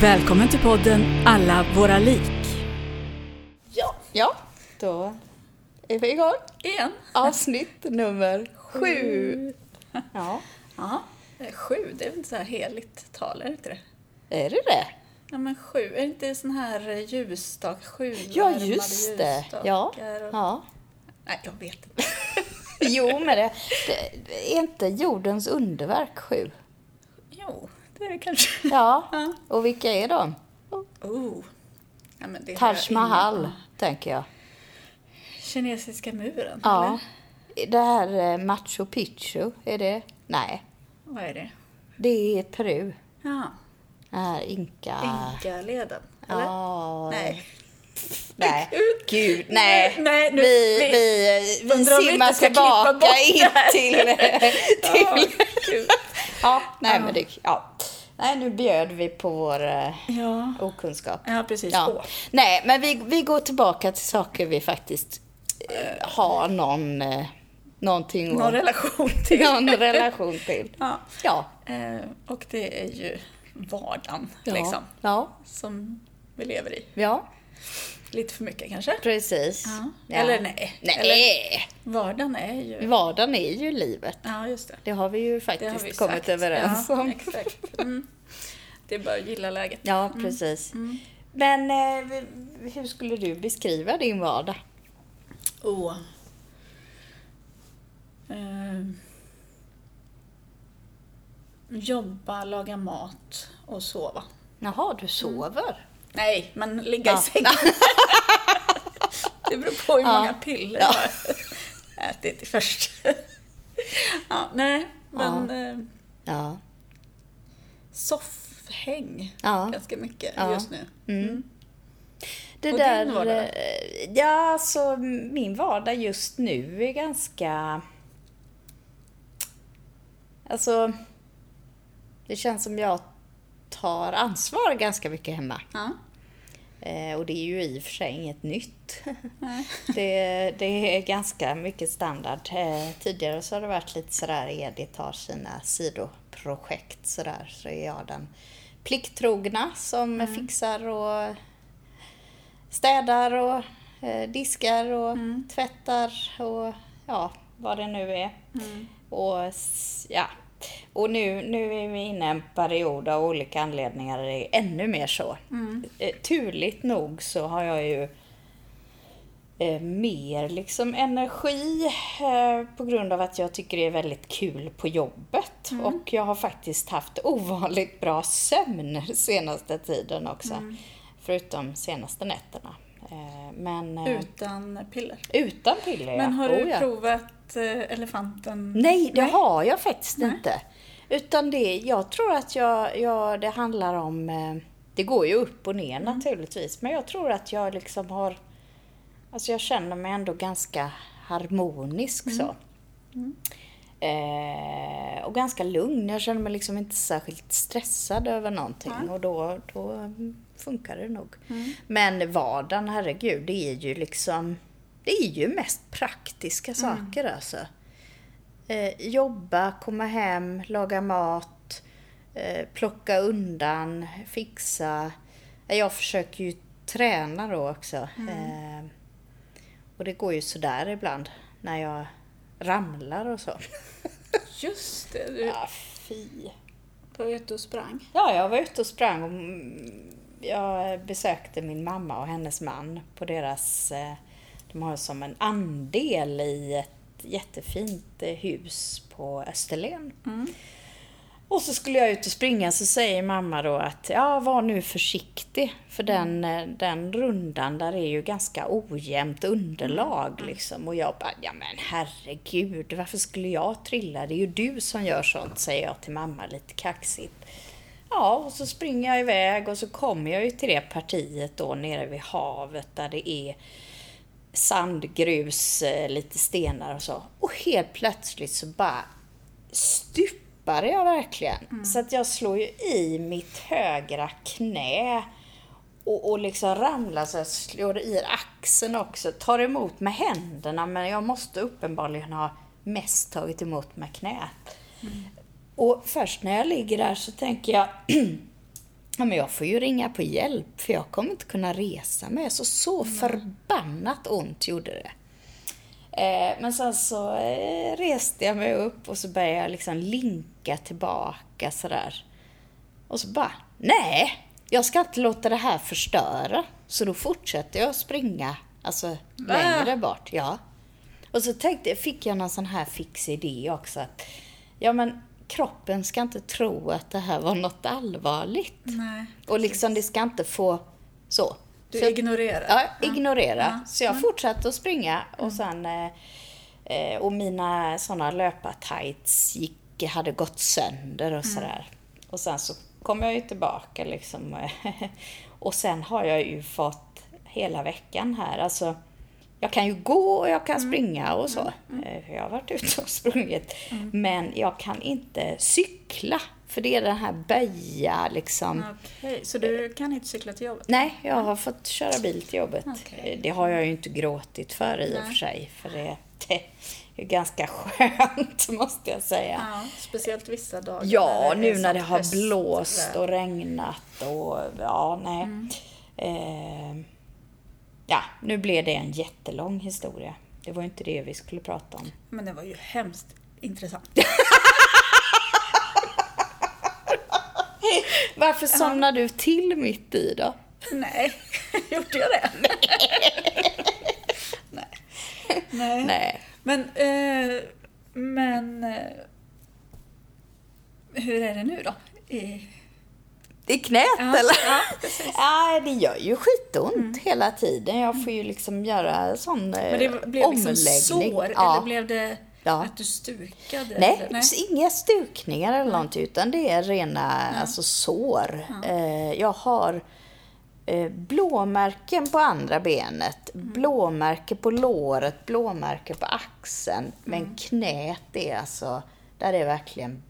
Välkommen till podden Alla våra lik. Ja, ja, då är vi igång. Igen. Avsnitt nummer sju. Ja, Ja, eh, sju, det är väl inte så här heligt tal, är det inte det? är det det? Ja men sju, är det inte sån här eh, ljusstak, sju Ja, just det. Ja, och... ja. Nej, jag vet inte. Jo, men det, det är inte jordens underverk sju? Jo, det är det kanske. Ja, Ja. och vilka är de? Oh. Ja, Taj Mahal, ingen- tänker jag. Kinesiska muren, Ja. eller? Det här eh, Machu Picchu, är det? Nej, Vad är det? det är Peru. Ja, Det här Inka... Inkaleden, eller? Ja. Nej. Nej, gud, nej. Nej, nu- vi, vi- vi, vi simmar tillbaka in till... till Gud. Ja, nej men det... Ja. Nej, nu bjöd vi på vår eh, Ja. okunskap. ja, precis. Ja. Nej, men vi, vi går tillbaka till saker vi faktiskt eh, har någon... Eh, någonting Någon att- relation till. någon relation till. Ja. Ja. Eh, och det är ju vardagen, Ja. liksom, Ja. som vi lever i. Ja, Lite för mycket kanske? precis. Ja. Ja. Eller nej. Nej, Eller, vardagen är ju... vardagen är ju livet. Ja, just det. Det har vi ju faktiskt vi kommit sagt. överens om. Exakt. Mm. Det är bara att gilla läget. Ja, precis. Men eh, hur skulle du beskriva din vardag? Åh. Eh, jobba, laga mat och sova. Jaha, du sover? Nej, men ligga Ja. i sängen. det beror på hur Ja. många piller Ja. jag har ätit först. ja, nej, men eh, Ja. soffhäng ganska mycket just nu. Mm. Det Och där... din vardag? eh, Ja, alltså min vardag just nu är ganska... Alltså... Det känns som jag tar ansvar ganska mycket hemma. Ja. Eh, och det är ju i och för sig inget nytt. Det, det är ganska mycket standard. Eh, tidigare så har det varit lite sådär, Edith har sina sidoprojekt sådär, så är jag den plikttrogna som fixar och städar och eh, diskar och tvättar och ja, vad det nu är. Och s- ja, och nu, nu är vi inne i en period av olika anledningar där det är ännu mer så. Eh, Turligt nog så har jag ju eh, mer liksom energi eh, på grund av att jag tycker det är väldigt kul på jobbet. Och jag har faktiskt haft ovanligt bra sömn senaste tiden också. Förutom senaste nätterna. Eh, men eh, Utan piller. utan piller Men har du Oh, ja. provat eh, elefanten? Nej, det har jag faktiskt inte. Utan det, jag tror att jag, jag, det handlar om, det går ju upp och ner naturligtvis, men jag tror att jag liksom har, alltså jag känner mig ändå ganska harmonisk så. Eh, och ganska lugn, jag känner mig liksom inte särskilt stressad över någonting och då, då mm, funkar det nog. Men vardagen, herregud, det är ju liksom, det är ju mest praktiska saker alltså eh, jobba, komma hem, laga mat, eh, plocka undan, fixa. Eh, Jag försöker ju träna då också. Eh, och det går ju sådär ibland när jag ramlar och så. Just det, du Ja, fy. var ute och sprang. Ja, jag var ute och sprang och mm, jag besökte min mamma och hennes man på deras, eh, de har som en andel i ett jättefint eh, hus på Österlen. Och så skulle jag ut och springa så säger mamma då att ja, var nu försiktig. För den, eh, den rundan där är ju ganska ojämnt underlag liksom. Och jag bara, ja men herregud, varför skulle jag trilla? Det är ju du som gör sånt, säger jag till mamma lite kaxigt. Ja, och så springer jag iväg och så kommer jag ju till det partiet då nere vid havet där det är sand, grus, eh, lite stenar och så. Och helt plötsligt så bara stupade jag verkligen. Mm. Så att jag slår ju i mitt högra knä och, och liksom ramlar så jag slår i axeln också. Tar emot med händerna men jag måste uppenbarligen ha mest tagit emot med knät. Mm. Och först när jag ligger där så tänker jag Ja, men jag får ju ringa på hjälp för jag kommer inte kunna resa mig. Så, så förbannat ont gjorde det. Eh, men sen så eh, reste jag mig upp och så började jag liksom linka tillbaka sådär. Och så bara, nej, jag ska inte låta det här förstöra. Så då fortsätter jag springa, alltså längre bort. Ja. Och så tänkte, fick jag någon sån här fix idé också. Att, ja men kroppen ska inte tro att det här var något allvarligt. Nej, och liksom det ska inte få så. Du så, ignorerar? Ja, ignorera. Ja. Så jag Mm. fortsatte att springa och sen eh, eh, och mina sådana löpartights gick, hade gått sönder Mm. och sådär. Och sen så kom jag ju tillbaka liksom. och sen har jag ju fått hela veckan här, alltså jag kan ju gå och jag kan Mm. springa och så. Eh, för Jag har varit ute och sprungit. Men jag kan inte cykla. För det är den här böja liksom. Okej, så du kan inte cykla till jobbet? Nej, jag har fått köra bil till jobbet. Okej. Eh, Det har jag ju inte gråtit för i och Nej. för sig. För det, det är ganska skönt, måste jag säga. Ja, speciellt vissa dagar. Ja, nu när det har blåst och regnat och ja, nej. Mm. Eh, ja, nu blev det en jättelång historia. Det var ju inte det vi skulle prata om. Men det var ju hemskt intressant. Varför somnade du till mitt i då? Nej, gjorde jag det? Nej. Nej. Nej. Men, eh, men eh, hur är det nu då? I, I knät Ja, eller? ja. Mm. Ja, det gör ju skitont hela tiden. Jag får ju liksom göra sån eh, men det blev liksom omläggning. sår, ja. eller blev det Ja. att du stukade? Nej, eller? så inga stukningar eller någonting, utan det är rena alltså, sår. Eh, jag har eh, blåmärken på andra benet, Mm. blåmärke på låret, blåmärke på axeln. Mm. Men knät är alltså, där är verkligen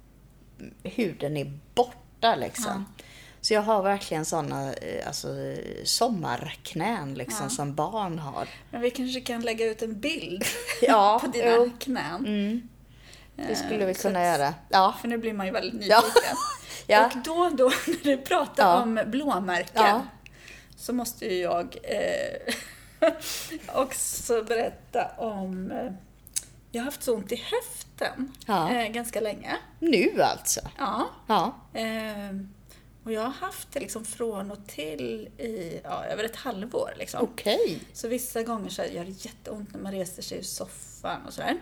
huden är borta liksom. Så jag har verkligen såna eh, alltså, sommarknän liksom, Ja. som barn har. Men vi kanske kan lägga ut en bild Ja, på dina jo. knän. Mm, det skulle vi kunna att- göra. Ja. För nu blir man ju väldigt nyfiken. Ja. Och då och då när du pratar Ja. om blåmärken så måste ju jag eh, också berätta om... Eh, jag har haft så ont i höften Ja. eh, ganska länge. Nu alltså? Ja. Ja. Eh, och jag har haft det liksom från och till i ja, över ett halvår. Liksom. Okej. Så vissa gånger så gör det jätteont när man reser sig ur soffan och sådär.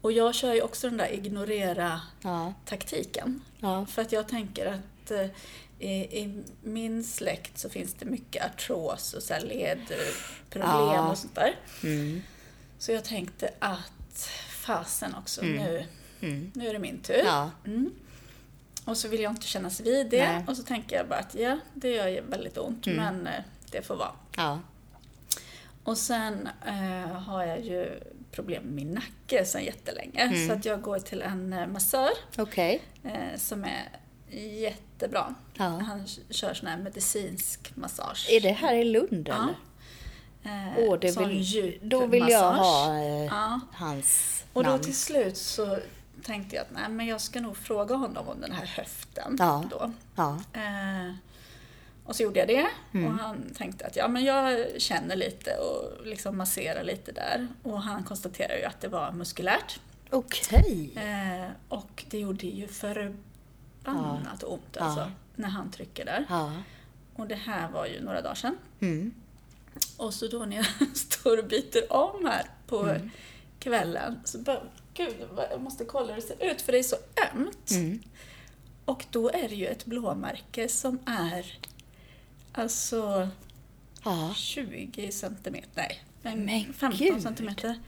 Och jag kör ju också den där ignorera-taktiken. Ja. För att jag tänker att eh, i, i min släkt så finns det mycket artros och så här ledproblem Ja. och sånt där. Mm. Så jag tänkte att fasen också, nu, Mm. nu är det min tur. Ja. Och så vill jag inte kännas vid det. Nej. Och så tänker jag bara att ja, det gör väldigt ont, Mm. men eh, det får vara. Ja. Och sen eh, har jag ju problem med min nacke sedan jättelänge. Mm. Så att jag går till en eh, massör Okej. eh, som är jättebra. Ja. Han kör sån här medicinsk massage. Är det här i Lund Ja. eller? Eh, Åh, det vill, då vill jag massage. ha eh, Ja. hans Och då namn. till slut så tänkte jag att nej, men jag ska nog fråga honom om den här höften. Ja. Då. Ja. Eh, och så gjorde jag det Mm. och han tänkte att ja, men jag känner lite och liksom masserar lite där. Och han konstaterar ju att det var muskulärt. Okej. Eh, och det gjorde ju förbannat ont alltså, Ja. när han trycker där. Ja. Och det här var ju några dagar sedan. Mm. Och så då när jag står och byter om här på Mm. kvällen så bara gud, jag måste kolla hur det ser ut för det är så ömt. Mm. Och då är det ju ett blåmärke som är alltså Ja. 20 centimeter, nej, men Men 15 gud. centimeter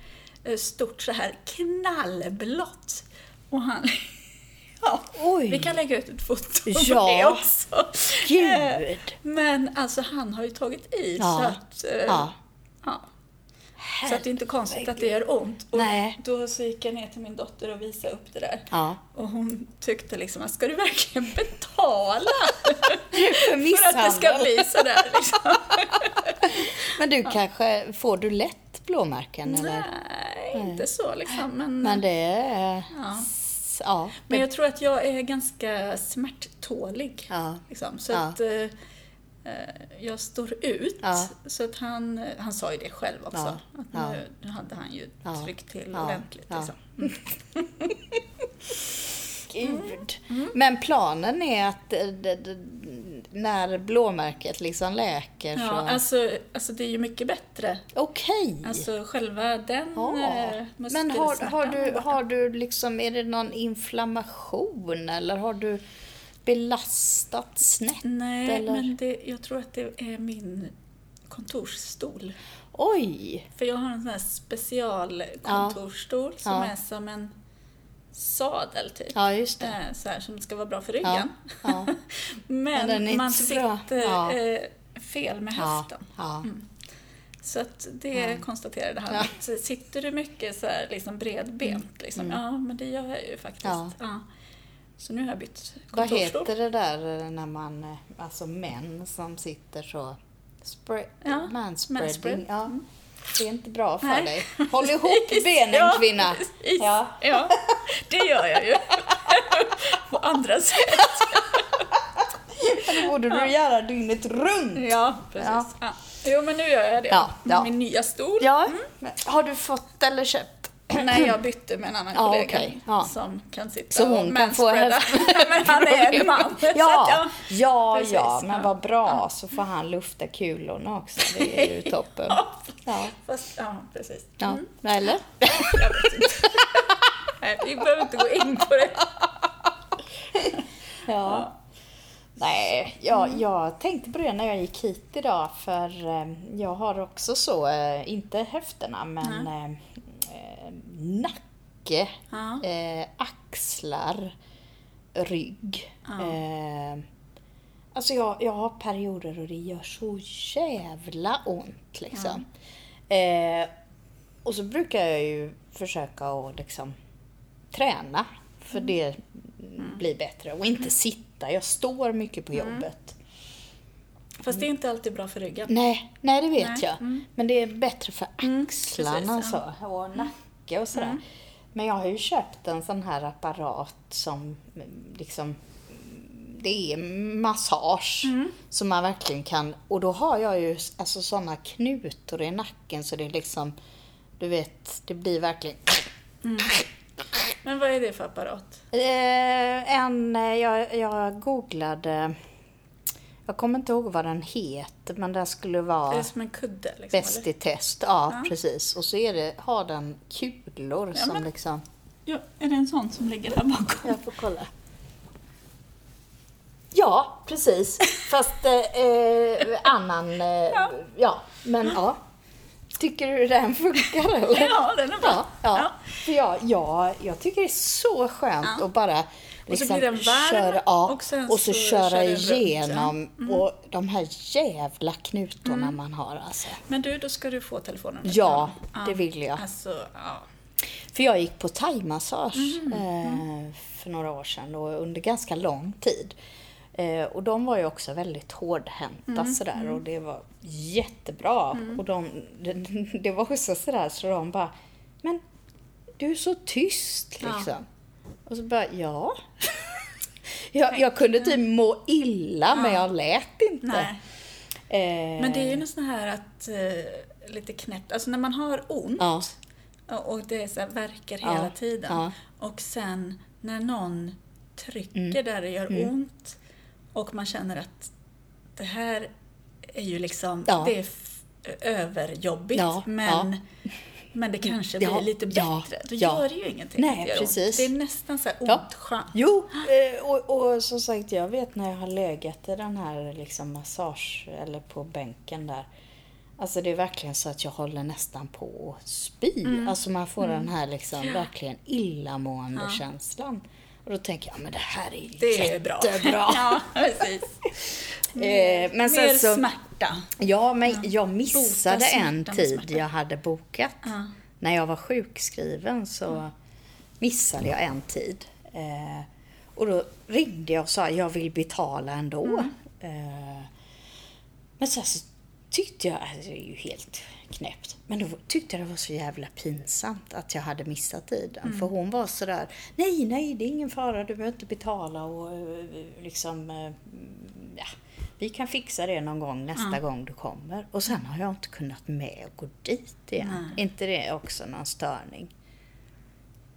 eh, stort så här knallblått. Och han... Ja, Oj. vi kan lägga ut ett foto på Ja. det också. Gud. Eh, Men alltså han har ju tagit i Ja. så att... eh, Ja. ja. Så att det är inte konstigt att det gör ont. Och Nej. då så gick jag ner till min dotter och visade upp det där. Ja. Och hon tyckte liksom att ska du verkligen betala För för att det ska bli sådär liksom? Men du kanske, får du lätt blåmärken eller? Nej, inte så liksom. Men, Men det är... Ja. Ja. men jag tror att jag är ganska smärttålig. Ja. Liksom. Så Ja. att eh, eh, jag står ut. Ja. Så att han, han sa ju det själv också. Ja. Att nu, nu hade han ju tryckt till Ja. ordentligt. Ja. Liksom. Gud. Men planen är att eh, när blåmärket liksom läker så... Ja, alltså, alltså det är ju mycket bättre. Okej. Alltså själva den Ja. eh, Men har, har, du, har du liksom, är det någon inflammation eller har du belastat snett? Nej, eller? men det, jag tror att det är min kontorsstol. Oj! För jag har en sån här specialkontorsstol som Ja. är som en sadel typ. Ja, just det. Eh, Så här, som ska vara bra för Ja, ryggen. ja, Men Men man sitter Ja. eh, fel med ja, höften. ja. Så att det konstaterade han. Ja. Att sitter du mycket så här liksom bredbent, liksom, ja men det gör jag ju faktiskt. Ja. Så nu har jag bytt Vad kontorsstol. heter det där eh, när man, eh, alltså män som sitter så, spread, Ja, manspreading. manspread. Ja. Mm. Det är inte bra för Nej. dig. Håll ihop benen kvinna. Ja. ja, det gör jag ju. På andra sätt. Det borde du göra dygnet runt. Ja, precis. Ja. Jo, men nu gör jag det. Ja, Med min nya stol. Ja, men har du fått eller köpt? Nej, jag bytte med en annan Ja, kollega okej. Ja. som kan sitta Så hon och kan få. Men han är en man. Ja, ja, Precis, ja, men vad bra. Så får han lufta kulorna också. Det är ju toppen. Ja, Fast, ja, precis. ja. eller? Jag vet inte. Nej, vi behöver inte gå in på det. Ja. Nej, jag, jag tänkte på det när jag gick hit idag för eh, jag har också så, eh, inte höfterna men eh, nacke, Ja. eh, axlar, rygg. Eh, alltså jag, jag har perioder och det gör så jävla ont liksom. Eh, och så brukar jag ju försöka att liksom träna för det blir bättre och inte sitta. Jag står mycket på jobbet. Fast det är inte alltid bra för ryggen. Nej, nej det vet Nej, jag. mm. Men det är bättre för axlarna precis, så, och nacke och sådär. Men jag har ju köpt en sån här apparat som mm, liksom mm, det är massage som man verkligen kan och då har jag ju alltså sådana knutor i nacken så det är liksom du vet, det blir verkligen Men vad är det för apparat? Eh, en, eh, jag, jag googlade, jag kommer inte ihåg vad den heter, men den skulle Är vara det som en kudde? Liksom, bäst i test. Ja, Ja. precis. Och så är det, har den kulor Ja, som men- liksom... Ja, är det en sån som ligger där bakom? Jag får kolla. Ja, precis. Fast eh, eh, annan... Eh, ja. Ja. men ja. Tycker du den funkar eller? Ja, den är bra. Ja, ja. Ja. För jag, jag, jag tycker det är så skönt att bara Och så blir den varm, köra, ja, och sen och så, så köra kör den runt, ja. igenom och de här jävla knutorna man har alltså. Men du, då ska du få telefonen. Ja, det vill jag. Alltså, ja. För jag gick på thaimassage Mm, eh, för några år sedan och under ganska lång tid. Eh, och de var ju också väldigt hårdhänta Mm, sådär och det var jättebra. Och de, det, det var också sådär så de bara, men du är så tyst Ja. Och så bara, ja. jag, jag kunde typ må illa men jag lät inte. Eh, Men det är ju något sånt här att, eh, lite knäppt, alltså när man har ont Ja. och det är så här, verkar Ja, hela tiden ja. och sen när någon trycker Mm. där det gör ont och man känner att det här är ju liksom, Ja. det är överjobbigt Ja, men Men det kanske blir Ja, lite ja, bättre. Då ja. gör det ju ingenting Nej, det precis. Det är nästan så här Ja. ont skönt. Jo, eh, och, och som sagt, jag vet när jag har legat i den här liksom massage eller på bänken där. Alltså det är verkligen så att jag håller nästan på att spy. Mm. Alltså man får den här liksom verkligen illamående känslan. Och då tänker jag, men det här är Det är bra. jättebra. ja, precis. Eh, men Mer så, smärta. Ja, men jag missade Bota en tid jag hade bokat. Ja. När jag var sjukskriven så missade jag en tid. Eh, och då ringde jag och sa jag vill betala ändå. Mm. Eh, men sen så tyckte jag, alltså, det är ju helt knäppt, men då tyckte jag det var så jävla pinsamt att jag hade missat tiden. Mm. För hon var sådär, nej, nej, det är ingen fara, du behöver inte betala och eh, liksom, eh, ja, vi kan fixa det någon gång nästa gång du kommer. Och sen har jag inte kunnat med och gå dit igen. inte det också någon störning?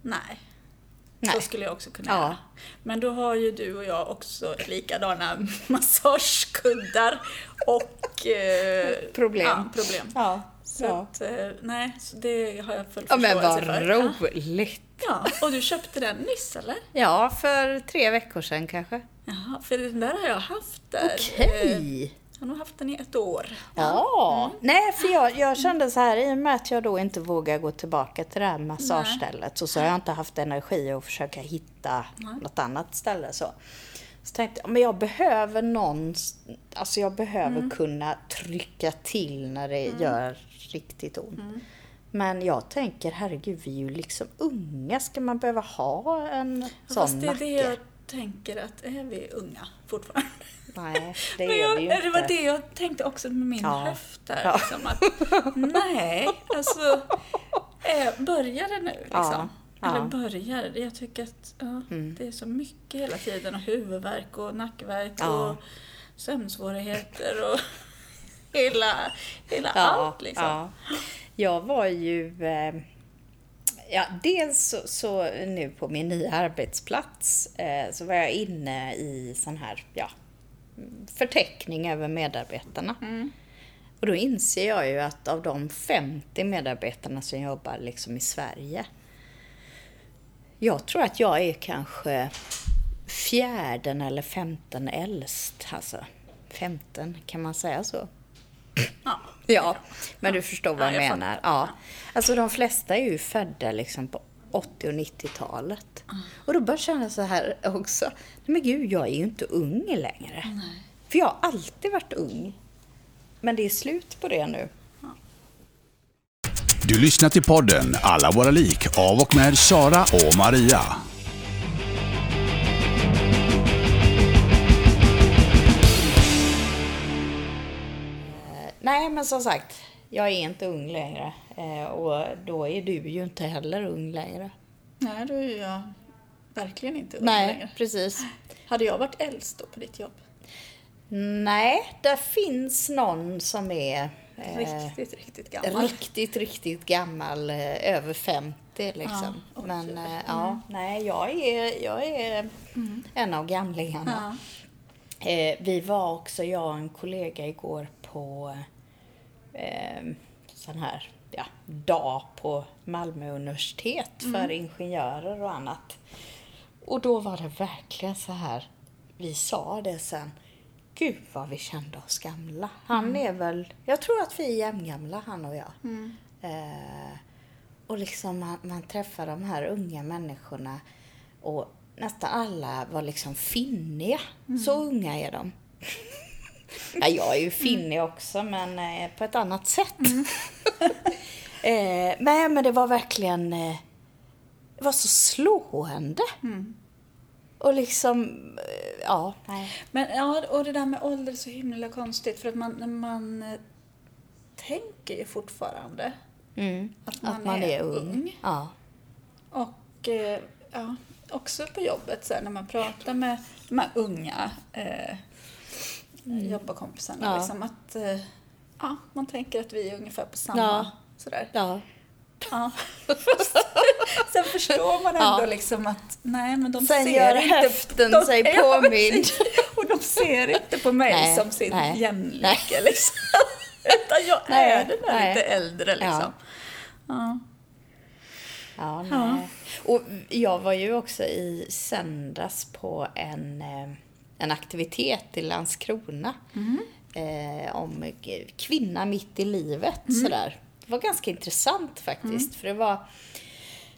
Nej. Nej. Så skulle jag också kunna Ja. göra. Men då har ju du och jag också likadana massagekuddar och eh, Problem. Ja, problem. Ja, Så ja. att, eh, nej, så det har jag full ja men förståelse vad för. roligt! Ja, och du köpte den nyss eller? Ja, för tre veckor sedan kanske. Jaha, för den där har jag haft där. Okej! Eh, Jag har nog haft den i ett år. Ja. Nej, för jag, jag kände så här, i och med att jag då inte vågar gå tillbaka till det här massagestället så, så har jag inte haft energi att försöka hitta något annat ställe. Så. Så tänkte jag, men jag behöver någon, alltså jag behöver kunna trycka till när det gör riktigt ont. Men jag tänker, herregud, vi är ju liksom unga. Ska man behöva ha en Ja, sån Fast det är nacke? det jag tänker att är vi unga fortfarande? Nej, det är jag, vi ju Det var inte. det jag tänkte också med min Ja. höft där. Ja. Liksom, att, nej, alltså eh, börjar det nu liksom? Ja, ja. Eller börjar? Jag tycker att ja, det är så mycket hela tiden och huvudvärk och nackvärk Ja. och sömnsvårigheter och hela, hela allt liksom. Ja. Jag var ju... Eh, ja, dels så, så nu på min nya arbetsplats eh, så var jag inne i sån här ja, förteckning över medarbetarna. Mm. Och då inser jag ju att av de 50 medarbetarna som jobbar liksom i Sverige jag tror att jag är kanske fjärden eller femten äldst. Alltså, femten, kan man säga så? Ja. Ja, men du förstår vad Ja, jag, jag menar. Ja. Alltså de flesta är ju födda liksom på 80 och 90-talet. Och då börjar jag känna så här också. Nej men gud, jag är ju inte ung längre. För jag har alltid varit ung. Men det är slut på det nu. Du lyssnar till podden Alla våra lik av och med Sara och Maria. Nej, men som sagt, jag är inte ung längre. Eh, och då är du ju inte heller ung längre. Nej, då är jag verkligen inte ung Nej, längre. precis. Hade jag varit äldst då på ditt jobb? Nej, det finns någon som är eh, Riktigt, riktigt gammal. riktigt, riktigt gammal, eh, över 50 liksom. Ja, Men eh, ja, nej, jag är, jag är en av gamlingarna. Ja. Eh, vi var också, jag och en kollega igår på eh, sån här ja, dag på Malmö universitet för ingenjörer och annat. Och då var det verkligen så här, vi sa det sen, gud vad vi kände oss gamla. Han är väl, jag tror att vi är jämngamla han och jag. Eh, och liksom man, man träffar de här unga människorna och nästan alla var liksom finniga. Så unga är de. Ja, jag är ju finnig också, men eh, på ett annat sätt. eh, nej, men det var verkligen... Eh, det var så slående. Och liksom... Eh, ja, nej. Men ja, och det där med ålder är så himla konstigt för att man, man tänker ju fortfarande Mm. att man, Att man är, är ung. ung. Ja. Och ja, också på jobbet så här, när man pratar med de här unga eh, jobbarkompisarna. Ja. Liksom, att eh, ja, man tänker att vi är ungefär på samma. Ja. Sådär. ja. Ja. Sen förstår man ändå Ja. liksom att nej men de Sen ser gör inte höften de, sig påmind. Och de ser inte på mig Nej, som sin nej, jämlike liksom. Utan jag Nej, är den där lite äldre liksom. Ja. Ja, nej. Ja. Och jag var ju också i söndags på en, eh, en aktivitet i Landskrona. Eh, om kvinna mitt i livet. Sådär. Det var ganska intressant faktiskt. För det var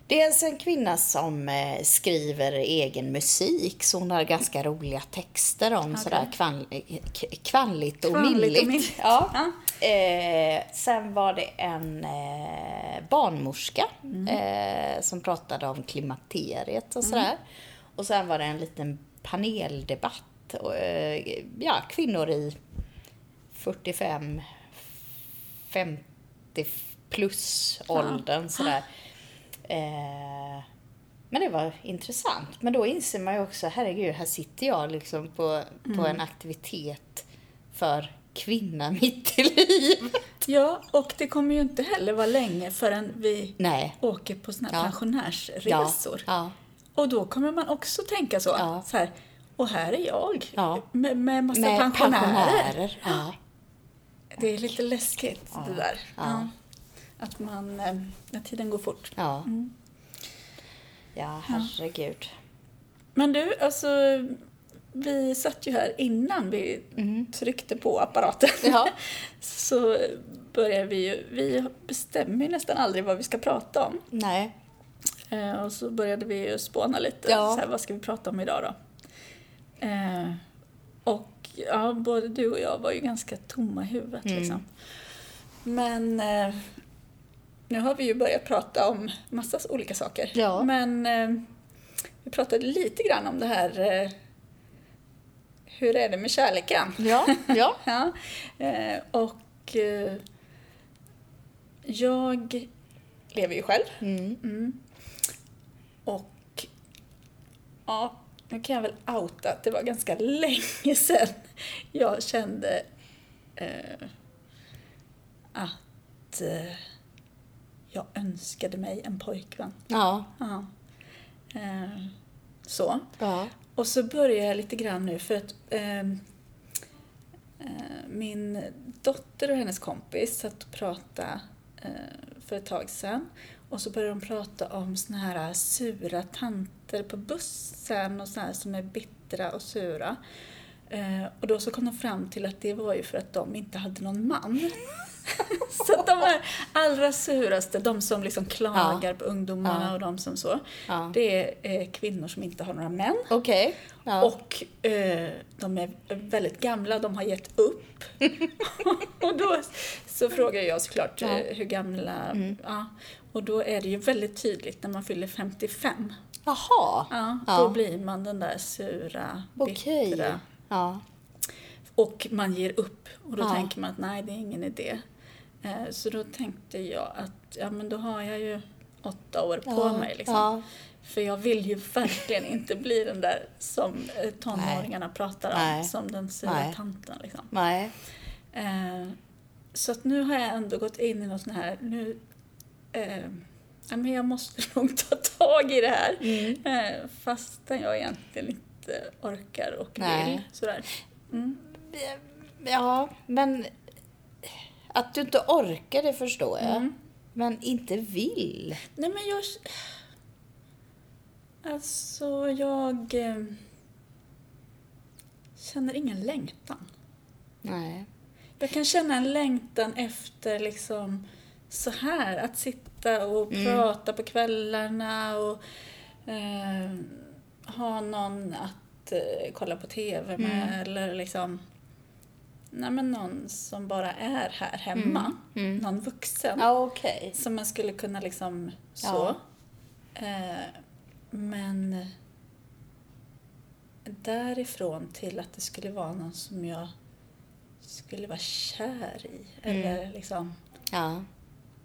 dels en kvinna som eh, skriver egen musik. Så hon har ganska roliga texter om sådär kvann, och Kvalligt och milligt. Ja. Ja. Eh, sen var det en eh, barnmorska eh, som pratade om klimakteriet och sådär. Och sen var det en liten paneldebatt. Och, eh, ja, kvinnor i 45, 50 plus åldern sådär. Eh, men det var intressant. Men då inser man ju också, herregud, här sitter jag liksom på, på en aktivitet för kvinna mitt i livet. ja, och det kommer ju inte heller vara länge förrän vi Nej. åker på såna här Ja. pensionärsresor. Ja. Och då kommer man också tänka så. Ja. så här, och här är jag Ja. med, med massa Med pensionärer. pensionärer. Ja. Det är lite läskigt det där. Ja. Att man, eh, att tiden går fort. Ja. Ja, herregud. Men du, alltså vi satt ju här innan vi tryckte på apparaten. Ja. Så börjar vi ju, vi bestämmer ju nästan aldrig vad vi ska prata om. Nej. Eh, och så började vi ju spåna lite, Ja. så här, vad ska vi prata om idag då? Eh, och ja, både du och jag var ju ganska tomma i huvudet Mm. liksom. Men eh, nu har vi ju börjat prata om massa olika saker. Ja. Men eh, vi pratade lite grann om det här eh, hur är det med kärleken? Ja. Ja. Ja, eh, och eh, jag lever ju själv. Mm. Mm. Och ja, nu kan jag väl outa att det var ganska länge sedan jag kände eh, att eh, jag önskade mig en pojkvän. Ja. Ja. Eh, så. Ja. Och så börjar jag lite grann nu för att ehm, eh, min dotter och hennes kompis satt och pratade eh, för ett tag sedan. Och så började de prata om såna här sura tanter på bussen och såna här som är bittra och sura. Eh, och då så kom de fram till att det var ju för att de inte hade någon man. så de här allra suraste, de som liksom klagar på ungdomarna Ja. och de som så, Ja. det är eh, kvinnor som inte har några män. Ja. Och eh, de är väldigt gamla, de har gett upp. och då så frågar jag såklart Ja. Mm. eh, hur gamla... Ja, och då är det ju väldigt tydligt när man fyller 55. Jaha. Ja, Ja. Då blir man den där sura, bittra. Ja. Och man ger upp. Och då Ja. tänker man att nej, det är ingen idé. Eh, så då tänkte jag att ja, men då har jag ju åtta år på Ja. mig. Liksom. Ja. För jag vill ju verkligen inte bli den där som eh, tonåringarna pratar om, Nej. som den sura Nej. tanten. Liksom. Nej. Eh, så att nu har jag ändå gått in i något sånt här, nu, eh, ja, men jag måste nog ta tag i det här. Mm. Eh, fastän jag egentligen inte orkar och Nej. vill. Sådär. Mm. Ja, men att du inte orkar det förstår jag. Mm. Men inte vill. Nej men jag... Alltså jag eh, känner ingen längtan. Nej. Jag kan känna en längtan efter liksom så här, att sitta och prata på kvällarna och eh, ha någon att eh, kolla på TV med eller liksom Nej men någon som bara är här hemma. Någon vuxen. Ja, okej. Som man skulle kunna liksom så. Ja. Eh, men därifrån till att det skulle vara någon som jag skulle vara kär i. Eller liksom, Ja.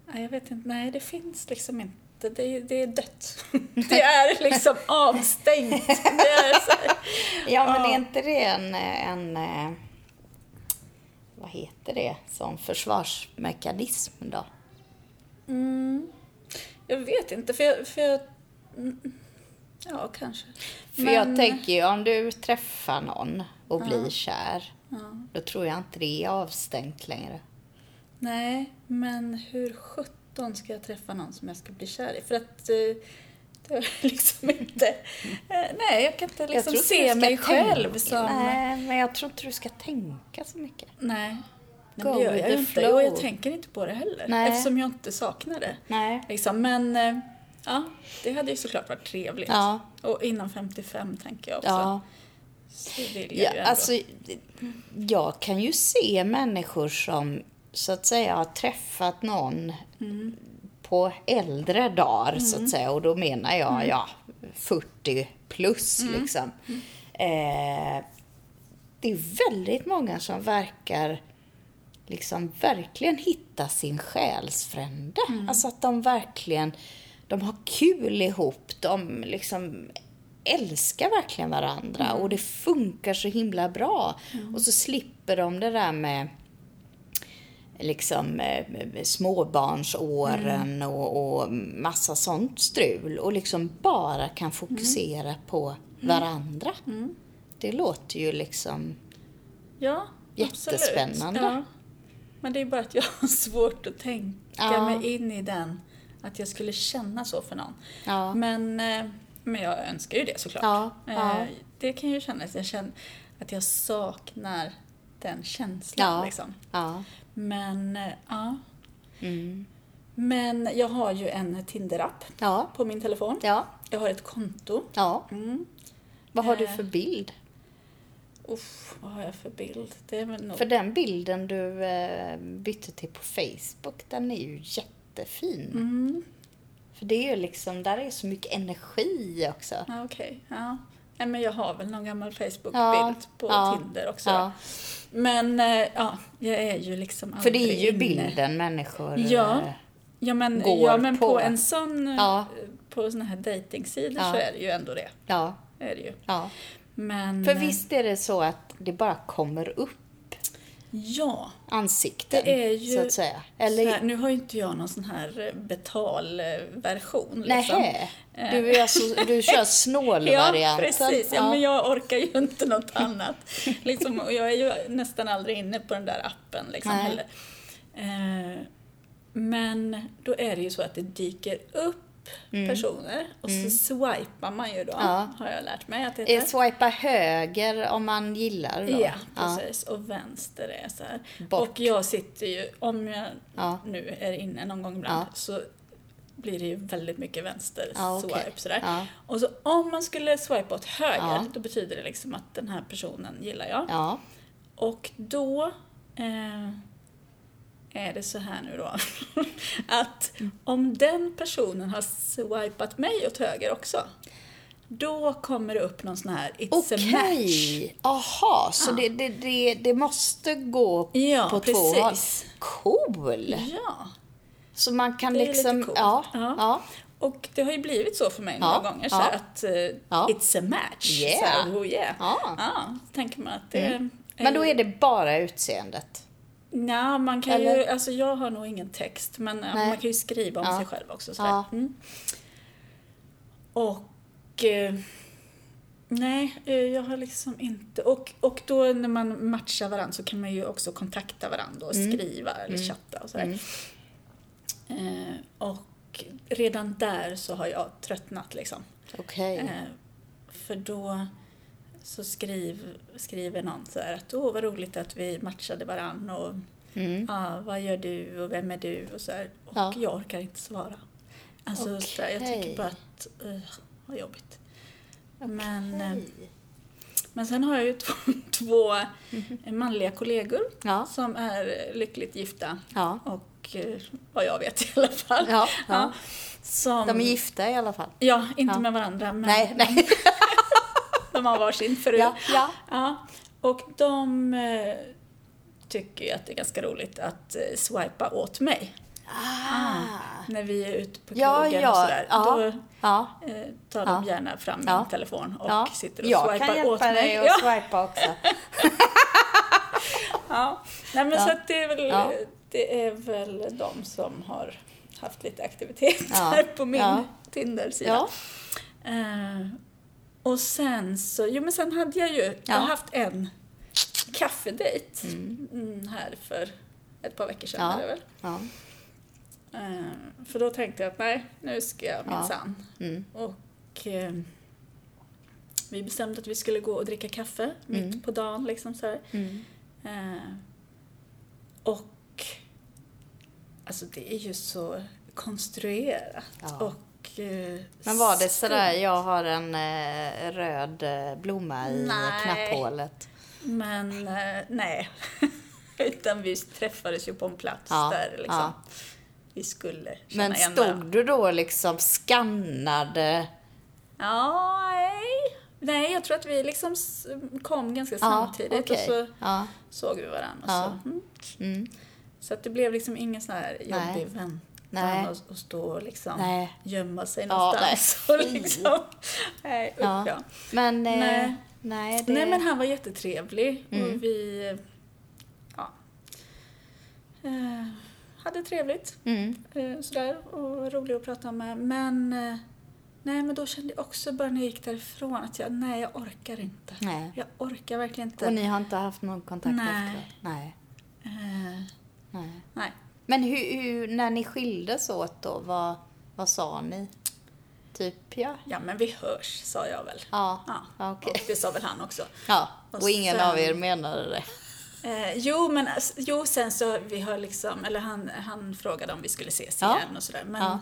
nej jag vet inte, nej det finns liksom inte. Det, är- det är dött. Det är liksom avstängt. Är. Ja, men är inte det en, en eh, vad heter det, som försvarsmekanism då? Mm, jag vet inte, för jag... För jag mm, ja, kanske. För Men- jag tänker ju om du träffar någon och blir kär, Ja. då tror jag inte det är avstängt längre. Nej, men hur sjutton 17 ska jag träffa någon som jag ska bli kär i. För att eh, det är liksom inte... Eh, nej, jag kan inte liksom se mig själv tänka- som... Nej, men jag tror inte du ska tänka så mycket. Nej. Nej, Go det gör jag inte. flow. Och jag tänker inte på det heller. Nej. Eftersom jag inte saknar det. Nej. Liksom. Men eh, ja, det hade ju såklart varit trevligt. Ja. Och innan 55 tänker jag också. Ja. Så vill jag Ja, ju ändå. alltså, jag kan ju se människor som så att säga har träffat någon Mm. På äldre dagar så att säga. Och då menar jag Mm. ja, 40 plus liksom. Mm. Eh, det är väldigt många som verkar liksom verkligen hitta sin själsfrände. Mm. Alltså att de verkligen, de har kul ihop. De liksom älskar verkligen varandra Mm. och det funkar så himla bra. Och så slipper de det där med liksom eh, småbarnsåren och, och massa sånt strul och liksom bara kan fokusera på varandra. Det låter ju liksom ja, jättespännande. Ja. Men det är bara att jag har svårt att tänka Ja. mig in i den. Att jag skulle känna så för någon. Ja. Men, eh, men jag önskar ju det såklart. Ja, ja. Eh, Det kan ju kännas. Jag känner att jag saknar den känslan. Ja. Liksom. Men, eh, ja. Mm. Men jag har ju en Tinder-app Ja. på min telefon. Ja. Jag har ett konto. Ja. Mm. Vad har du Eh. för bild? Uff, vad har jag för bild? Det är väl nog... För den bilden du eh, bytte till på Facebook, den är ju jättefin. Mm. För det är ju liksom, där är så mycket energi också. Ja, okej. Ja. Nej, men jag har väl någon gammal Facebook-bild Ja, på ja, Tinder också. Ja. Men eh, ja, jag är ju liksom För det är ju inne. bilden människor... Ja. eh, Ja, men, går ja, men på. på. en sån... eh. På såna här dejtingsidor så är det ju ändå det. Ja, Är det ju. ja. Men... För eh, visst är det så att det bara kommer upp Ja. ansikten, Det är ju så att säga. Eller, här, nu har ju inte jag någon sån här eh, betalversion. Liksom. Du, är alltså, du kör Ja, snålvarianten. precis. Ja, men jag orkar ju inte något annat. liksom, och jag är ju nästan aldrig inne på den där appen liksom, Nej. heller. Eh, men då är det ju så att det dyker upp personer och så swipar man ju då, Mm. Ja. har jag lärt mig att det Eh, heter. Swipa höger om man gillar då. Ja, precis. Och vänster är så här. Bort. Och jag sitter ju, om jag Ja. nu är inne någon gång ibland, Ja. så blir det ju väldigt mycket vänster Ja, okej. swipe sådär. Ja. Och så om man skulle swipa åt höger, Ja. då betyder det liksom att den här personen gillar jag. Ja. Och då eh, är det så här nu då, att om den personen har swipat mig åt höger också, då kommer det upp någon sån här It's a match. Okej. Aha, så Ja. det, det, det, det måste gå Ja, på två håll. precis. Cool! Ja. Så man kan Det är liksom... lite coolt. Ja, Ja. ja. Och det har ju blivit så för mig några gånger, så att Ja. it's a match. Yeah. Så här, oh yeah. Ja. Tänker man att det Mm. Men då är det bara utseendet? Nej, man kan ju, Eller? alltså jag har nog ingen text, men Nej. man kan ju skriva om Ja. sig själv också. Så Ja. mm. Och eh, nej, eh, jag har liksom inte, och, och då när man matchar varandra så kan man ju också kontakta varandra och Mm. skriva eller chatta och sådär. Eh, och redan där så har jag tröttnat liksom. Okej. Eh, för då så skriv, skriver någon så här att åh vad roligt att vi matchade varann och Mm. ja, vad gör du och vem är du och så här. Och Ja. jag orkar inte svara. Alltså så här, jag tycker bara att, uh, vad jobbigt. Men, eh, men sen har jag ju två, två manliga kollegor Ja. som är lyckligt gifta. Ja. Och eh, vad jag vet i alla fall. Ja. Som, De är gifta i alla fall? Ja, inte med varandra men Nej, nej. de har varsin fru. Ja, ja. Ja, och de eh, tycker ju att det är ganska roligt att eh, swipa åt mig. Ah. När vi är ute på Ja, krogen ja, och sådär. ja. Då Ja. eh, tar de Ja. gärna fram Ja. min telefon och ja. sitter och Jag swipar kan hjälpa åt mig. dig att Ja, swipa också. ja. Nej, men Ja. så att det är väl, Ja. det är väl de som har haft lite aktivitet Ja. här på min Ja. Tinder-sida. Ja. Eh, och sen så, jo men sen hade jag ju, jag har Ja. haft en kaffedejt mm, här för ett par veckor sedan Ja. det väl. Ja. Eh, för då tänkte jag att nej, nu ska jag Ja. minsann. Mm. Och eh, vi bestämde att vi skulle gå och dricka kaffe mitt Mm. på dagen. Liksom så här. Mm. Eh, och alltså det är ju så konstruerat. Ja. Och, eh, Men var det sådär, jag har en eh, röd eh, blomma i Nej. knapphålet? Men eh, nej. Utan vi träffades ju på en plats Ja, där liksom, ja. vi skulle känna Men igen stod varandra. du då liksom skannade? Ja, nej. Nej, jag tror att vi liksom kom ganska samtidigt okej. och så Ja. såg vi varandra. Och Ja. så, mm. Mm. så att det blev liksom ingen sån här Nej. jobbig väntan Nej. och, och stå och liksom Nej. gömma sig Ja, någonstans. nej. och liksom, nej, Ja. ja. Men, eh, Nej. nej. det... Nej men han var jättetrevlig Mm. och vi ja, eh, hade trevligt Mm. eh, sådär och rolig att prata med. Men eh, nej men då kände jag också bara när jag gick därifrån att jag, nej jag orkar inte. Nej. Jag orkar verkligen inte. Och ni har inte haft någon kontakt Nej. efteråt? Nej. Eh, nej. nej. Men hur, hur, när ni skildes åt då, vad, vad sa ni? Typ ja? Ja men vi hörs sa jag väl. Ja, Ja, okej. och det sa väl han också. Ja, Och och ingen sen- av er menade det? Eh, jo, men ass- jo, sen så vi har liksom, eller han, han frågade om vi skulle ses Ja. igen och sådär. Men Ja.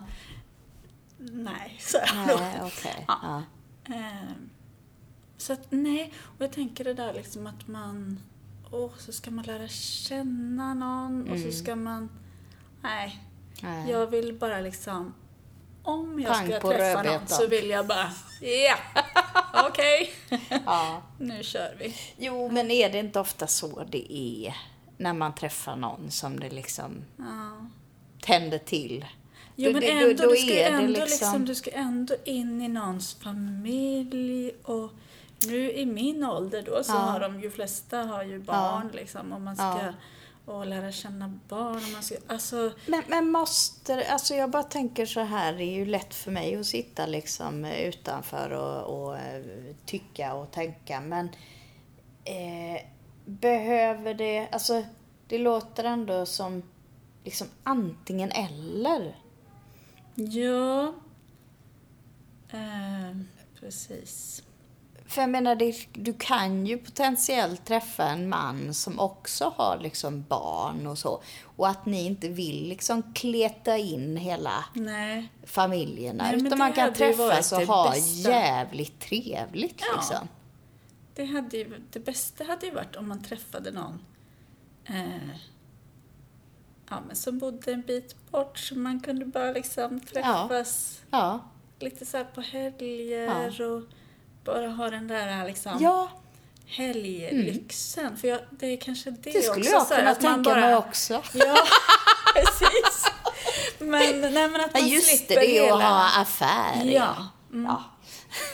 nej, så jag. Nej, okej. Ja. Eh, så att nej, och jag tänker det där liksom att man, åh, så ska man lära känna någon och Mm. så ska man, nej, Nej. jag vill bara liksom, om jag Pang ska träffa någon rödbetan. så vill jag bara, ja, okej, Ja. nu kör vi. Jo, men är det inte ofta så det är när man träffar någon som det liksom Ja. tänder till? Jo men ändå, då- då du, ska ändå liksom- liksom, du ska ändå in i någons familj och nu i min ålder då så Ja. har de ju flesta har ju barn liksom och man ska Ja. Och lära känna barn och man ska, alltså Men, men måste, alltså jag bara tänker så här, det är ju lätt för mig att sitta liksom utanför och, och eh, tycka och tänka, men eh, behöver det, alltså det låter ändå som liksom antingen eller. ja. Eh, precis. För jag menar, det, du kan ju potentiellt träffa en man som också har liksom barn och så. Och att ni inte vill liksom kleta in hela Nej. familjerna. Nej, utan man kan träffas och ha bästa. jävligt trevligt Ja. liksom. Det, hade ju, det bästa hade ju varit om man träffade någon eh, ja, men som bodde en bit bort så man kunde bara liksom träffas Ja. lite så här på helger och bara ha den där liksom Ja, helglyxen. För jag, det är kanske det, det skulle också. jag kunna att tänka bara, mig också. Ja, precis. Men, nej, men att Ja, man just det, slipper det är hela... att ha affär. Ja. Mm. ja.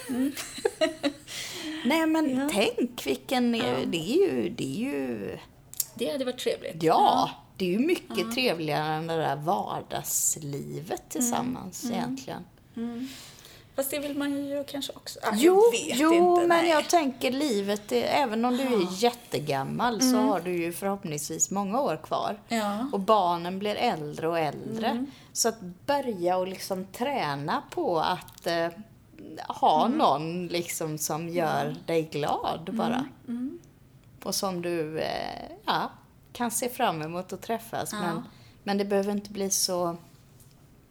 Nej men Ja. tänk vilken, det är ju, det är ju, Det hade varit trevligt. ja, det är ju mycket trevligare än det där vardagslivet tillsammans Mm. egentligen. Fast det vill man ju kanske också. Ah, Jo, jag vet jo inte. men nej. jag tänker livet, det, även om du är jättegammal så har du ju förhoppningsvis många år kvar. Ja. Och barnen blir äldre och äldre. Så att börja och liksom träna på att eh, ha någon liksom som gör dig glad bara. Och som du eh, ja, kan se fram emot att träffas. Ja. Men, men det behöver inte bli så...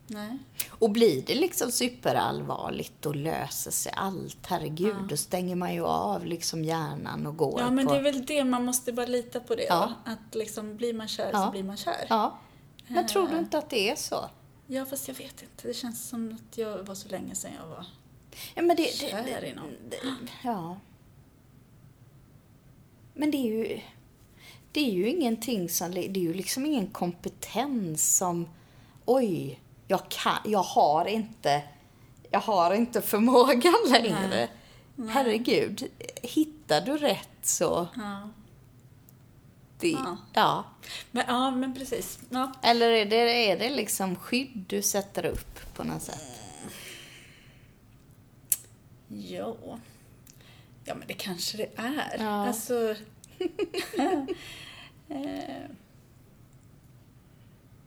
Nej. Och blir det liksom superallvarligt och löser sig allt, herregud, då stänger man ju av liksom hjärnan och går Ja, men på... det är väl det, man måste bara lita på det. Ja. Att liksom, blir man kär Ja. så blir man kär. Ja. Men tror du inte att det är så? Ja, fast jag vet inte. Det känns som att jag var så länge sedan jag var Ja, men det, det, kär det, i någon. det, ja. Men det är ju... Det är ju ingenting som... Det är ju liksom ingen kompetens som... Oj, jag, kan, jag har inte... Jag har inte förmågan längre. Herregud, hittar du rätt så... Ja. Det, Ja. ja. Men, ja, men precis. Ja. Eller är det, är det liksom skydd du sätter upp på något sätt? Ja. Ja, men det kanske det är. Ja. Alltså... eh,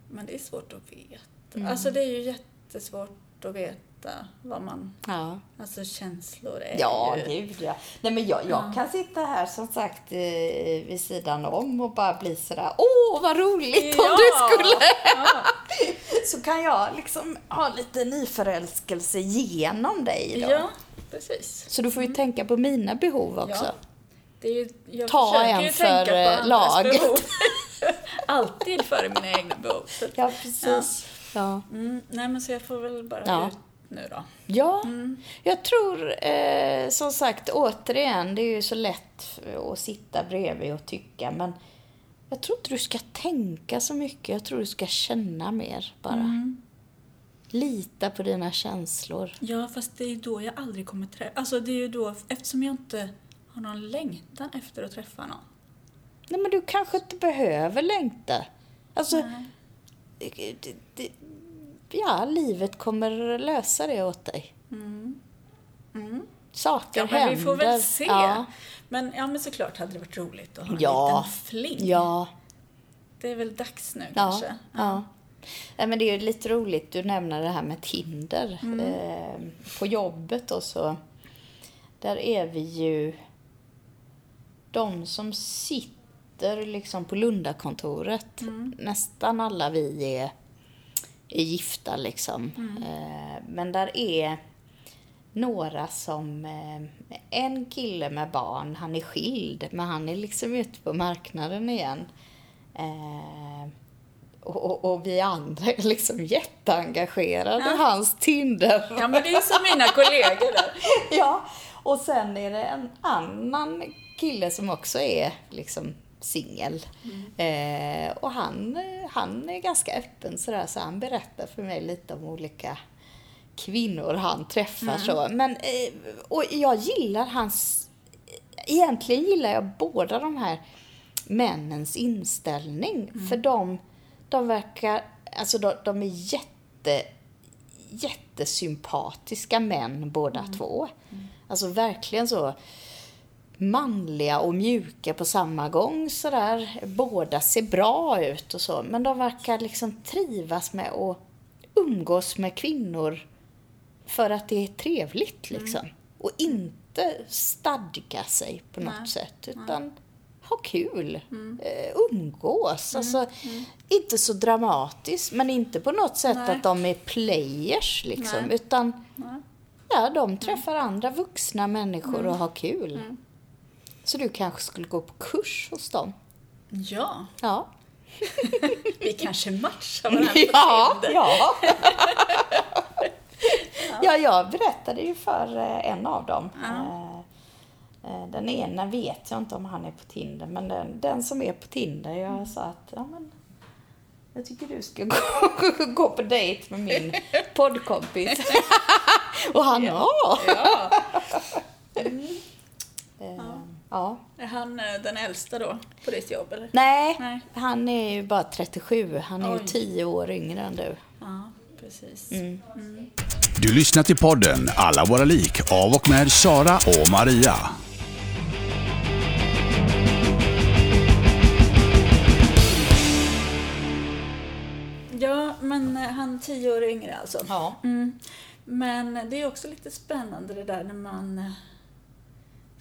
men det är svårt att veta. Alltså det är ju jättesvårt att veta vad man... Ja. Alltså känslor är Ja, ju... gud ja. Nej, men jag, jag kan sitta här som sagt eh, vid sidan om och bara bli sådär, åh vad roligt om du skulle... Ja. Så kan jag liksom ha lite nyförälskelse genom dig då. ja, precis. Så du får ju tänka på mina behov också. Ja. Det är ju, jag Ta en för, tänka på eh, laget. behov. Alltid före mina egna behov. Ja, precis. Ja. mm, nej, men så jag får väl bara Ja. ut nu då. Ja, jag tror eh, som sagt återigen, det är ju så lätt att sitta bredvid och tycka men jag tror inte du ska tänka så mycket. Jag tror du ska känna mer bara. Lita på dina känslor. Ja, fast det är ju då jag aldrig kommer träffa... Alltså det är ju då, eftersom jag inte har någon längtan efter att träffa någon. Nej men du kanske inte behöver längta. Alltså, Nej. det, det, ja, livet kommer lösa det åt dig. Mm. Mm. Saker Ja, men händer. vi får väl se. Ja. Men, ja, men såklart hade det varit roligt att ha en Ja. liten fling. ja. Det är väl dags nu Ja, kanske. ja. Nej, men det är ju lite roligt, du nämner det här med Tinder. Mm. Eh, på jobbet och så, där är vi ju de som sitter liksom på Lundakontoret. Mm. Nästan alla vi är, är gifta liksom. Mm. Eh, men där är några som, eh, en kille med barn, han är skild, men han är liksom ute på marknaden igen. Eh, och, och, och vi andra är liksom jätteengagerade i hans Tinder. Ja, men det är som mina kollegor där. ja, och sen är det en annan kille som också är liksom singel. Eh, och han, han är ganska öppen sådär, så han berättar för mig lite om olika kvinnor han träffar. Så. Men, eh, och jag gillar hans... Egentligen gillar jag båda de här männens inställning. För de, de verkar... Alltså de, de är jätte, jättesympatiska män båda två. Alltså verkligen så manliga och mjuka på samma gång sådär. Båda ser bra ut och så. Men de verkar liksom trivas med att umgås med kvinnor för att det är trevligt liksom. Och inte stadga sig på något Nej. sätt. Utan ha kul. Eh, umgås. Alltså, inte så dramatiskt. Men inte på något sätt Nej. att de är players liksom. Nej. Utan Nej. ja, de träffar andra vuxna människor och har kul. Mm. Så du kanske skulle gå på kurs hos dem? Ja, Ja. vi kanske matchar varandra på Ja, Tinder. ja. ja, jag berättade ju för eh, en av dem. Ja. Eh, eh, Den ena vet jag inte om han är på Tinder, men den, den som är på Tinder, jag sa att ja, men, jag tycker du ska gå, gå på dejt med min poddkompis. Och han, ja. Ja. Eh, ja. Är han eh, den äldsta då, på ditt jobb eller? Nej, Nej. han är ju bara 37. Han är ju Oj. 10 år yngre än du. Ja, precis. Mm. Du lyssnar till podden Alla våra lik av och med Sara och Maria. Ja, men eh, han tio år yngre alltså. Ja. Mm. Men det är också lite spännande det där när man...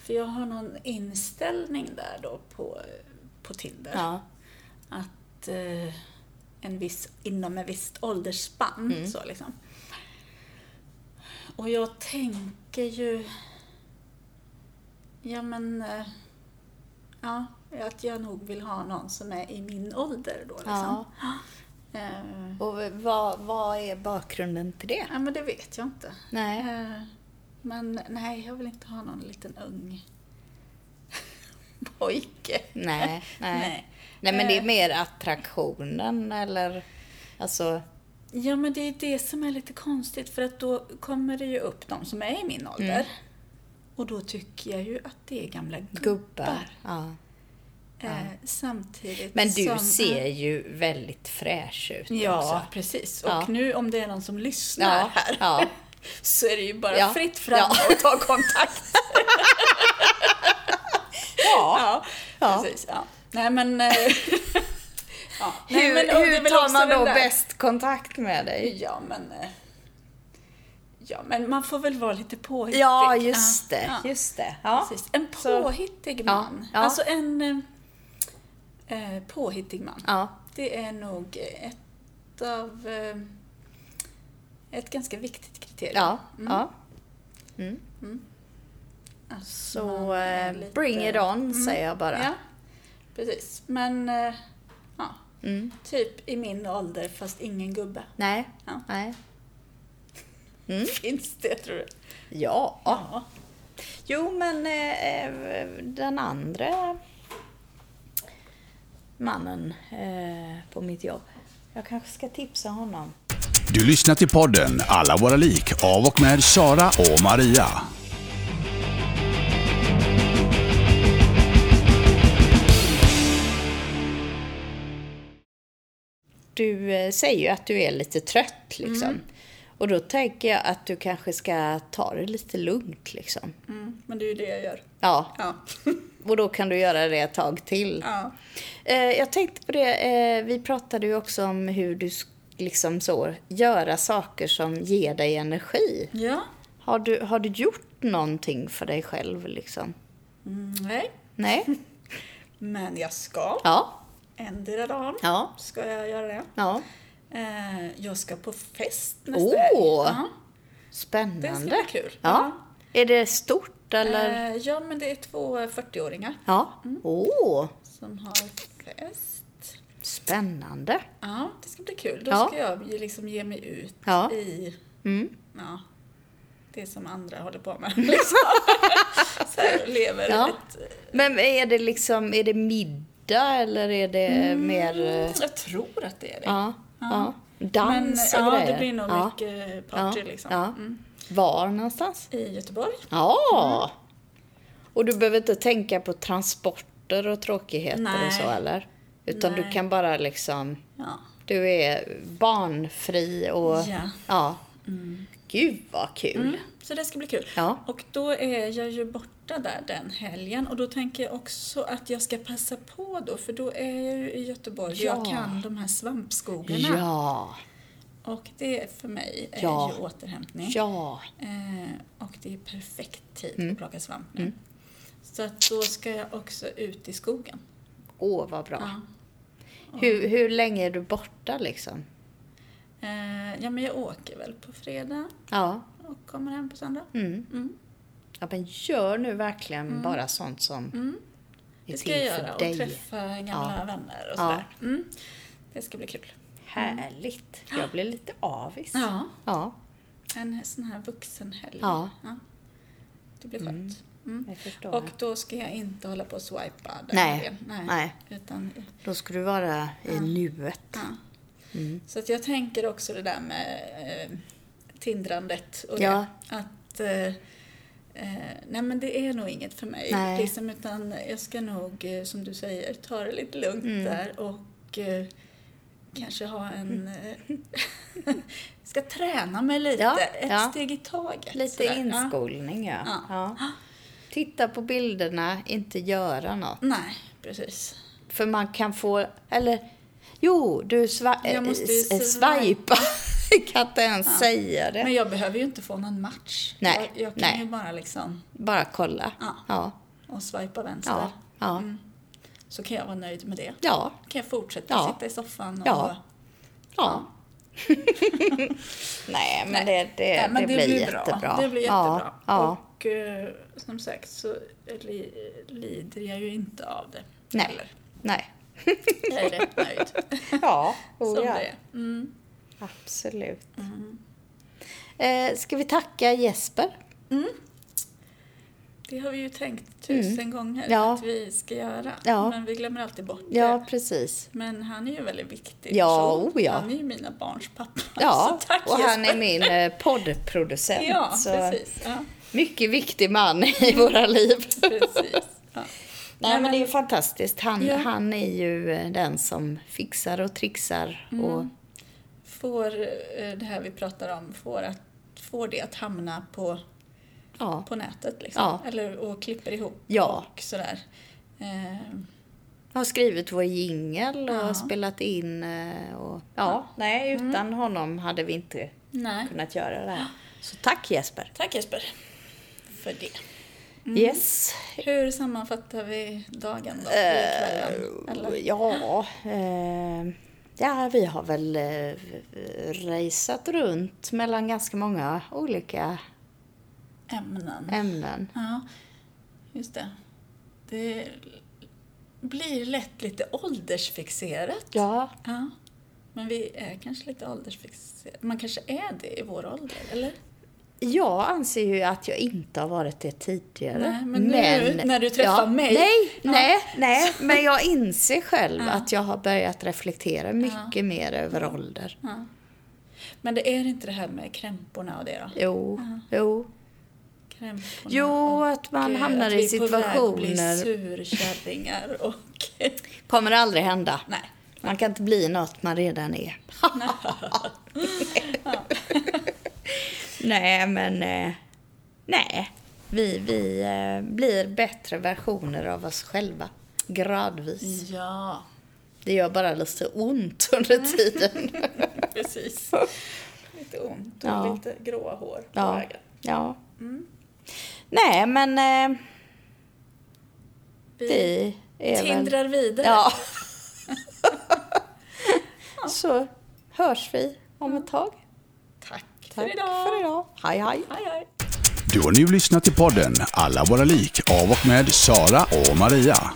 eh, För jag har någon inställning där då på, på Tinder. Ja. Att eh, en viss, inom en visst åldersspann Mm. så liksom. Och jag tänker ju... Ja men... eh, Ja, att jag nog vill ha någon som är i min ålder då liksom. Eh, Och vad, vad är bakgrunden till det? Ja, men det vet jag inte. Nej. Men nej, jag vill inte ha någon liten ung pojke. Nej, nej. Nej. Nej, men det är Eh, mer attraktionen eller alltså... Ja, men det är det som är lite konstigt för att då kommer det ju upp de som är i min ålder. Mm. Och då tycker jag ju att det är gamla gubbar. Gubbar. Ja. Eh, samtidigt Men du som, ser ju väldigt fräsch ut Ja, också. precis. Och Ja. nu om det är någon som lyssnar Ja, här ja. så är det ju bara Ja, fritt fram ja. och ta kontakt. Ja. Ja, precis. Nej, men... eh, ja. Nej, hur men, hur tar man då bäst kontakt med dig? Ja, men... eh, Ja, men man får väl vara lite påhittig. Ja, just det. Ja, Just det. Ja. Precis. En påhittig man. ja. Alltså en eh, eh, påhittig man. Det är nog ett av... Eh, ett ganska viktigt kriterium. Ja. Mm. ja. Att Så man är eh, lite- bring it on, Mm. säger jag bara. Ja, precis. Men eh, ja, Mm. typ i min ålder fast ingen gubbe. Nej. Ja. Nej. Finns det tror du? Ja. Ja. Jo, men eh, eh, den andra mannen eh, på mitt jobb. Jag kanske ska tipsa honom. Du lyssnar till podden Alla våra lik av och med Sara och Maria. Du eh, säger ju att du är lite trött liksom. Mm. Och då tänker jag att du kanske ska ta det lite lugnt liksom. Mm, men det är ju det jag gör. Ja, Ja. och då kan du göra det ett tag till. ja. Eh, jag tänkte på det, eh, vi pratade ju också om hur du sk- liksom så, göra saker som ger dig energi. Ja. Har du, har du gjort någonting för dig själv liksom? Mm, nej. Nej? Men jag ska. Ja. Endera dagen Ja. ska jag göra det. Ja. Eh, jag ska på fest nästa Åh! helg. Ja, det ska Spännande. bli kul. Ja. Är det stort eller? Eh, ja, men det är två 40-åringar Ja. Åh, som har fest. Spännande. Ja, det ska bli kul. Då Ja. ska jag liksom ge mig ut Ja. i Mm. ja, det som andra håller på med. Liksom. Så här, och lever Ja. ett... Men är det liksom, är det middag eller är det mer... eh, Jag tror att det är det. Ja. ja. Men Dans och ja, grejer? det blir nog ja. mycket party ja. liksom. Ja. Mm. Var någonstans? I Göteborg. Ja. Och du behöver inte tänka på transporter och tråkigheter och Nej. så eller? Utan du Nej. kan bara liksom, Ja. du är barnfri och Ja. ja. Gud vad kul. Mm. Så det ska bli kul. Ja. Och då är jag ju borta där den helgen och då tänker jag också att jag ska passa på då för då är jag ju i Göteborg Ja. jag kan de här svampskogarna. Ja. Och det för mig är Ja. ju återhämtning. Ja. Eh, och det är perfekt tid Mm. att plocka svamp nu. Så att då ska jag också ut i skogen. Åh, vad bra. Ja. Hur, hur länge är du borta liksom? Eh, ja men jag åker väl på fredag Ja. och kommer hem på söndag. Mm. Mm. Ja, men gör nu verkligen bara sånt som Mm. är Det ska jag göra och dig. träffa gamla vänner och Ja. sådär. Mm. Det ska bli kul. Härligt. Jag blir lite avis. Ja, Ja, en sån här vuxenhelg. Ja. Det blir skönt. Mm. Och då ska jag inte hålla på och swipa den Nej. Nej. Nej. Utan, Då ska du vara i nuet. ja. Mm. Så att jag tänker också det där med eh, tindrandet och Ja. det. Att eh, eh, nej men det är nog inget för mig. Nej. Liksom, utan jag ska nog, eh, som du säger, ta det lite lugnt Mm. där och eh, kanske ha en... Eh, ska träna mig lite, Ja, ett ja. steg i taget. Lite sådär. inskolning, ja. Ja. Ja. Titta på bilderna, inte göra något. Ja. Nej, precis. För man kan få, eller jo, du sva, Jag måste ju eh, swipa. kan inte ens säga det. Men jag behöver ju inte få någon match. Nej, Jag, jag kan nej. ju bara liksom Bara kolla. Ja. Ja. och swipa vänster. Ja. Ja. Mm. Så kan jag vara nöjd med det. Ja. kan jag fortsätta Ja. sitta i soffan och... Ja. ja. Nej, men det, det, Nej, men det, blir, bra. jättebra. Det blir jättebra. Ja. Ja. Och eh, som sagt så li, lider jag ju inte av det. Nej. Heller. Nej. Jag är rätt nöjd Ja, som oh, ja. det är. Mm. absolut. Eh, ska vi tacka Jesper? Det har vi ju tänkt tusen gånger Mm. Ja. att vi ska göra. Ja. Men vi glömmer alltid bort Ja, det. precis. Men han är ju väldigt viktig Ja, oh ja. Han är ju mina barns pappa. Ja, så tack och han Jesper. är min eh, poddproducent. Ja, så precis. Ja, mycket viktig man i våra liv. precis. Ja. Nej, men det är ju fantastiskt. Han, Ja. han är ju eh, den som fixar och trixar. Och, Får eh, det här vi pratar om, får, att, får det att hamna på, ja. på nätet liksom. Ja. Eller, och klipper ihop Ja. och sådär. Eh, har skrivit vår jingel och Ja. spelat in. eh, Och, ja, nej, utan honom hade vi inte Nej. kunnat göra det här. Så tack Jesper. Tack Jesper för det. Yes. Hur sammanfattar vi dagen då? Eller? Ja, eh, ja, vi har väl eh, rejsat runt mellan ganska många olika Ämnen. ämnen. Ja, just det. Det blir lätt lite åldersfixerat. Ja, Ja. Men vi är kanske lite åldersfixerade. Man kanske är det i vår ålder, eller? Jag anser ju att jag inte har varit det tidigare. Nej, men nu när du träffar mig- Nej, Ja. nej, nej. Men jag inser själv att jag har börjat reflektera mycket mer över ålder. Ja. Men det är inte det här med krämporna och det då? Jo, jo. Krämporna Jo, att man hamnar att i vi är på väg att bli situationer- surkärringar och... Kommer aldrig hända. Nej. Man kan inte bli något man redan är. nej, men... Eh, nej. Vi, vi eh, blir bättre versioner av oss själva. Gradvis. Ja, Det gör bara lite ont under tiden. precis. Lite ont och Ja. lite gråa hår på ja. vägen. ja. Nej, men... Eh, Vi vi är väl... tindrar vidare. Ja. Så hörs vi om ett tag. Tack, Tack för idag. för idag. Hej, hej. Hej, hej. Du har nu lyssnat till podden Alla våra lik av och med Sara och Maria.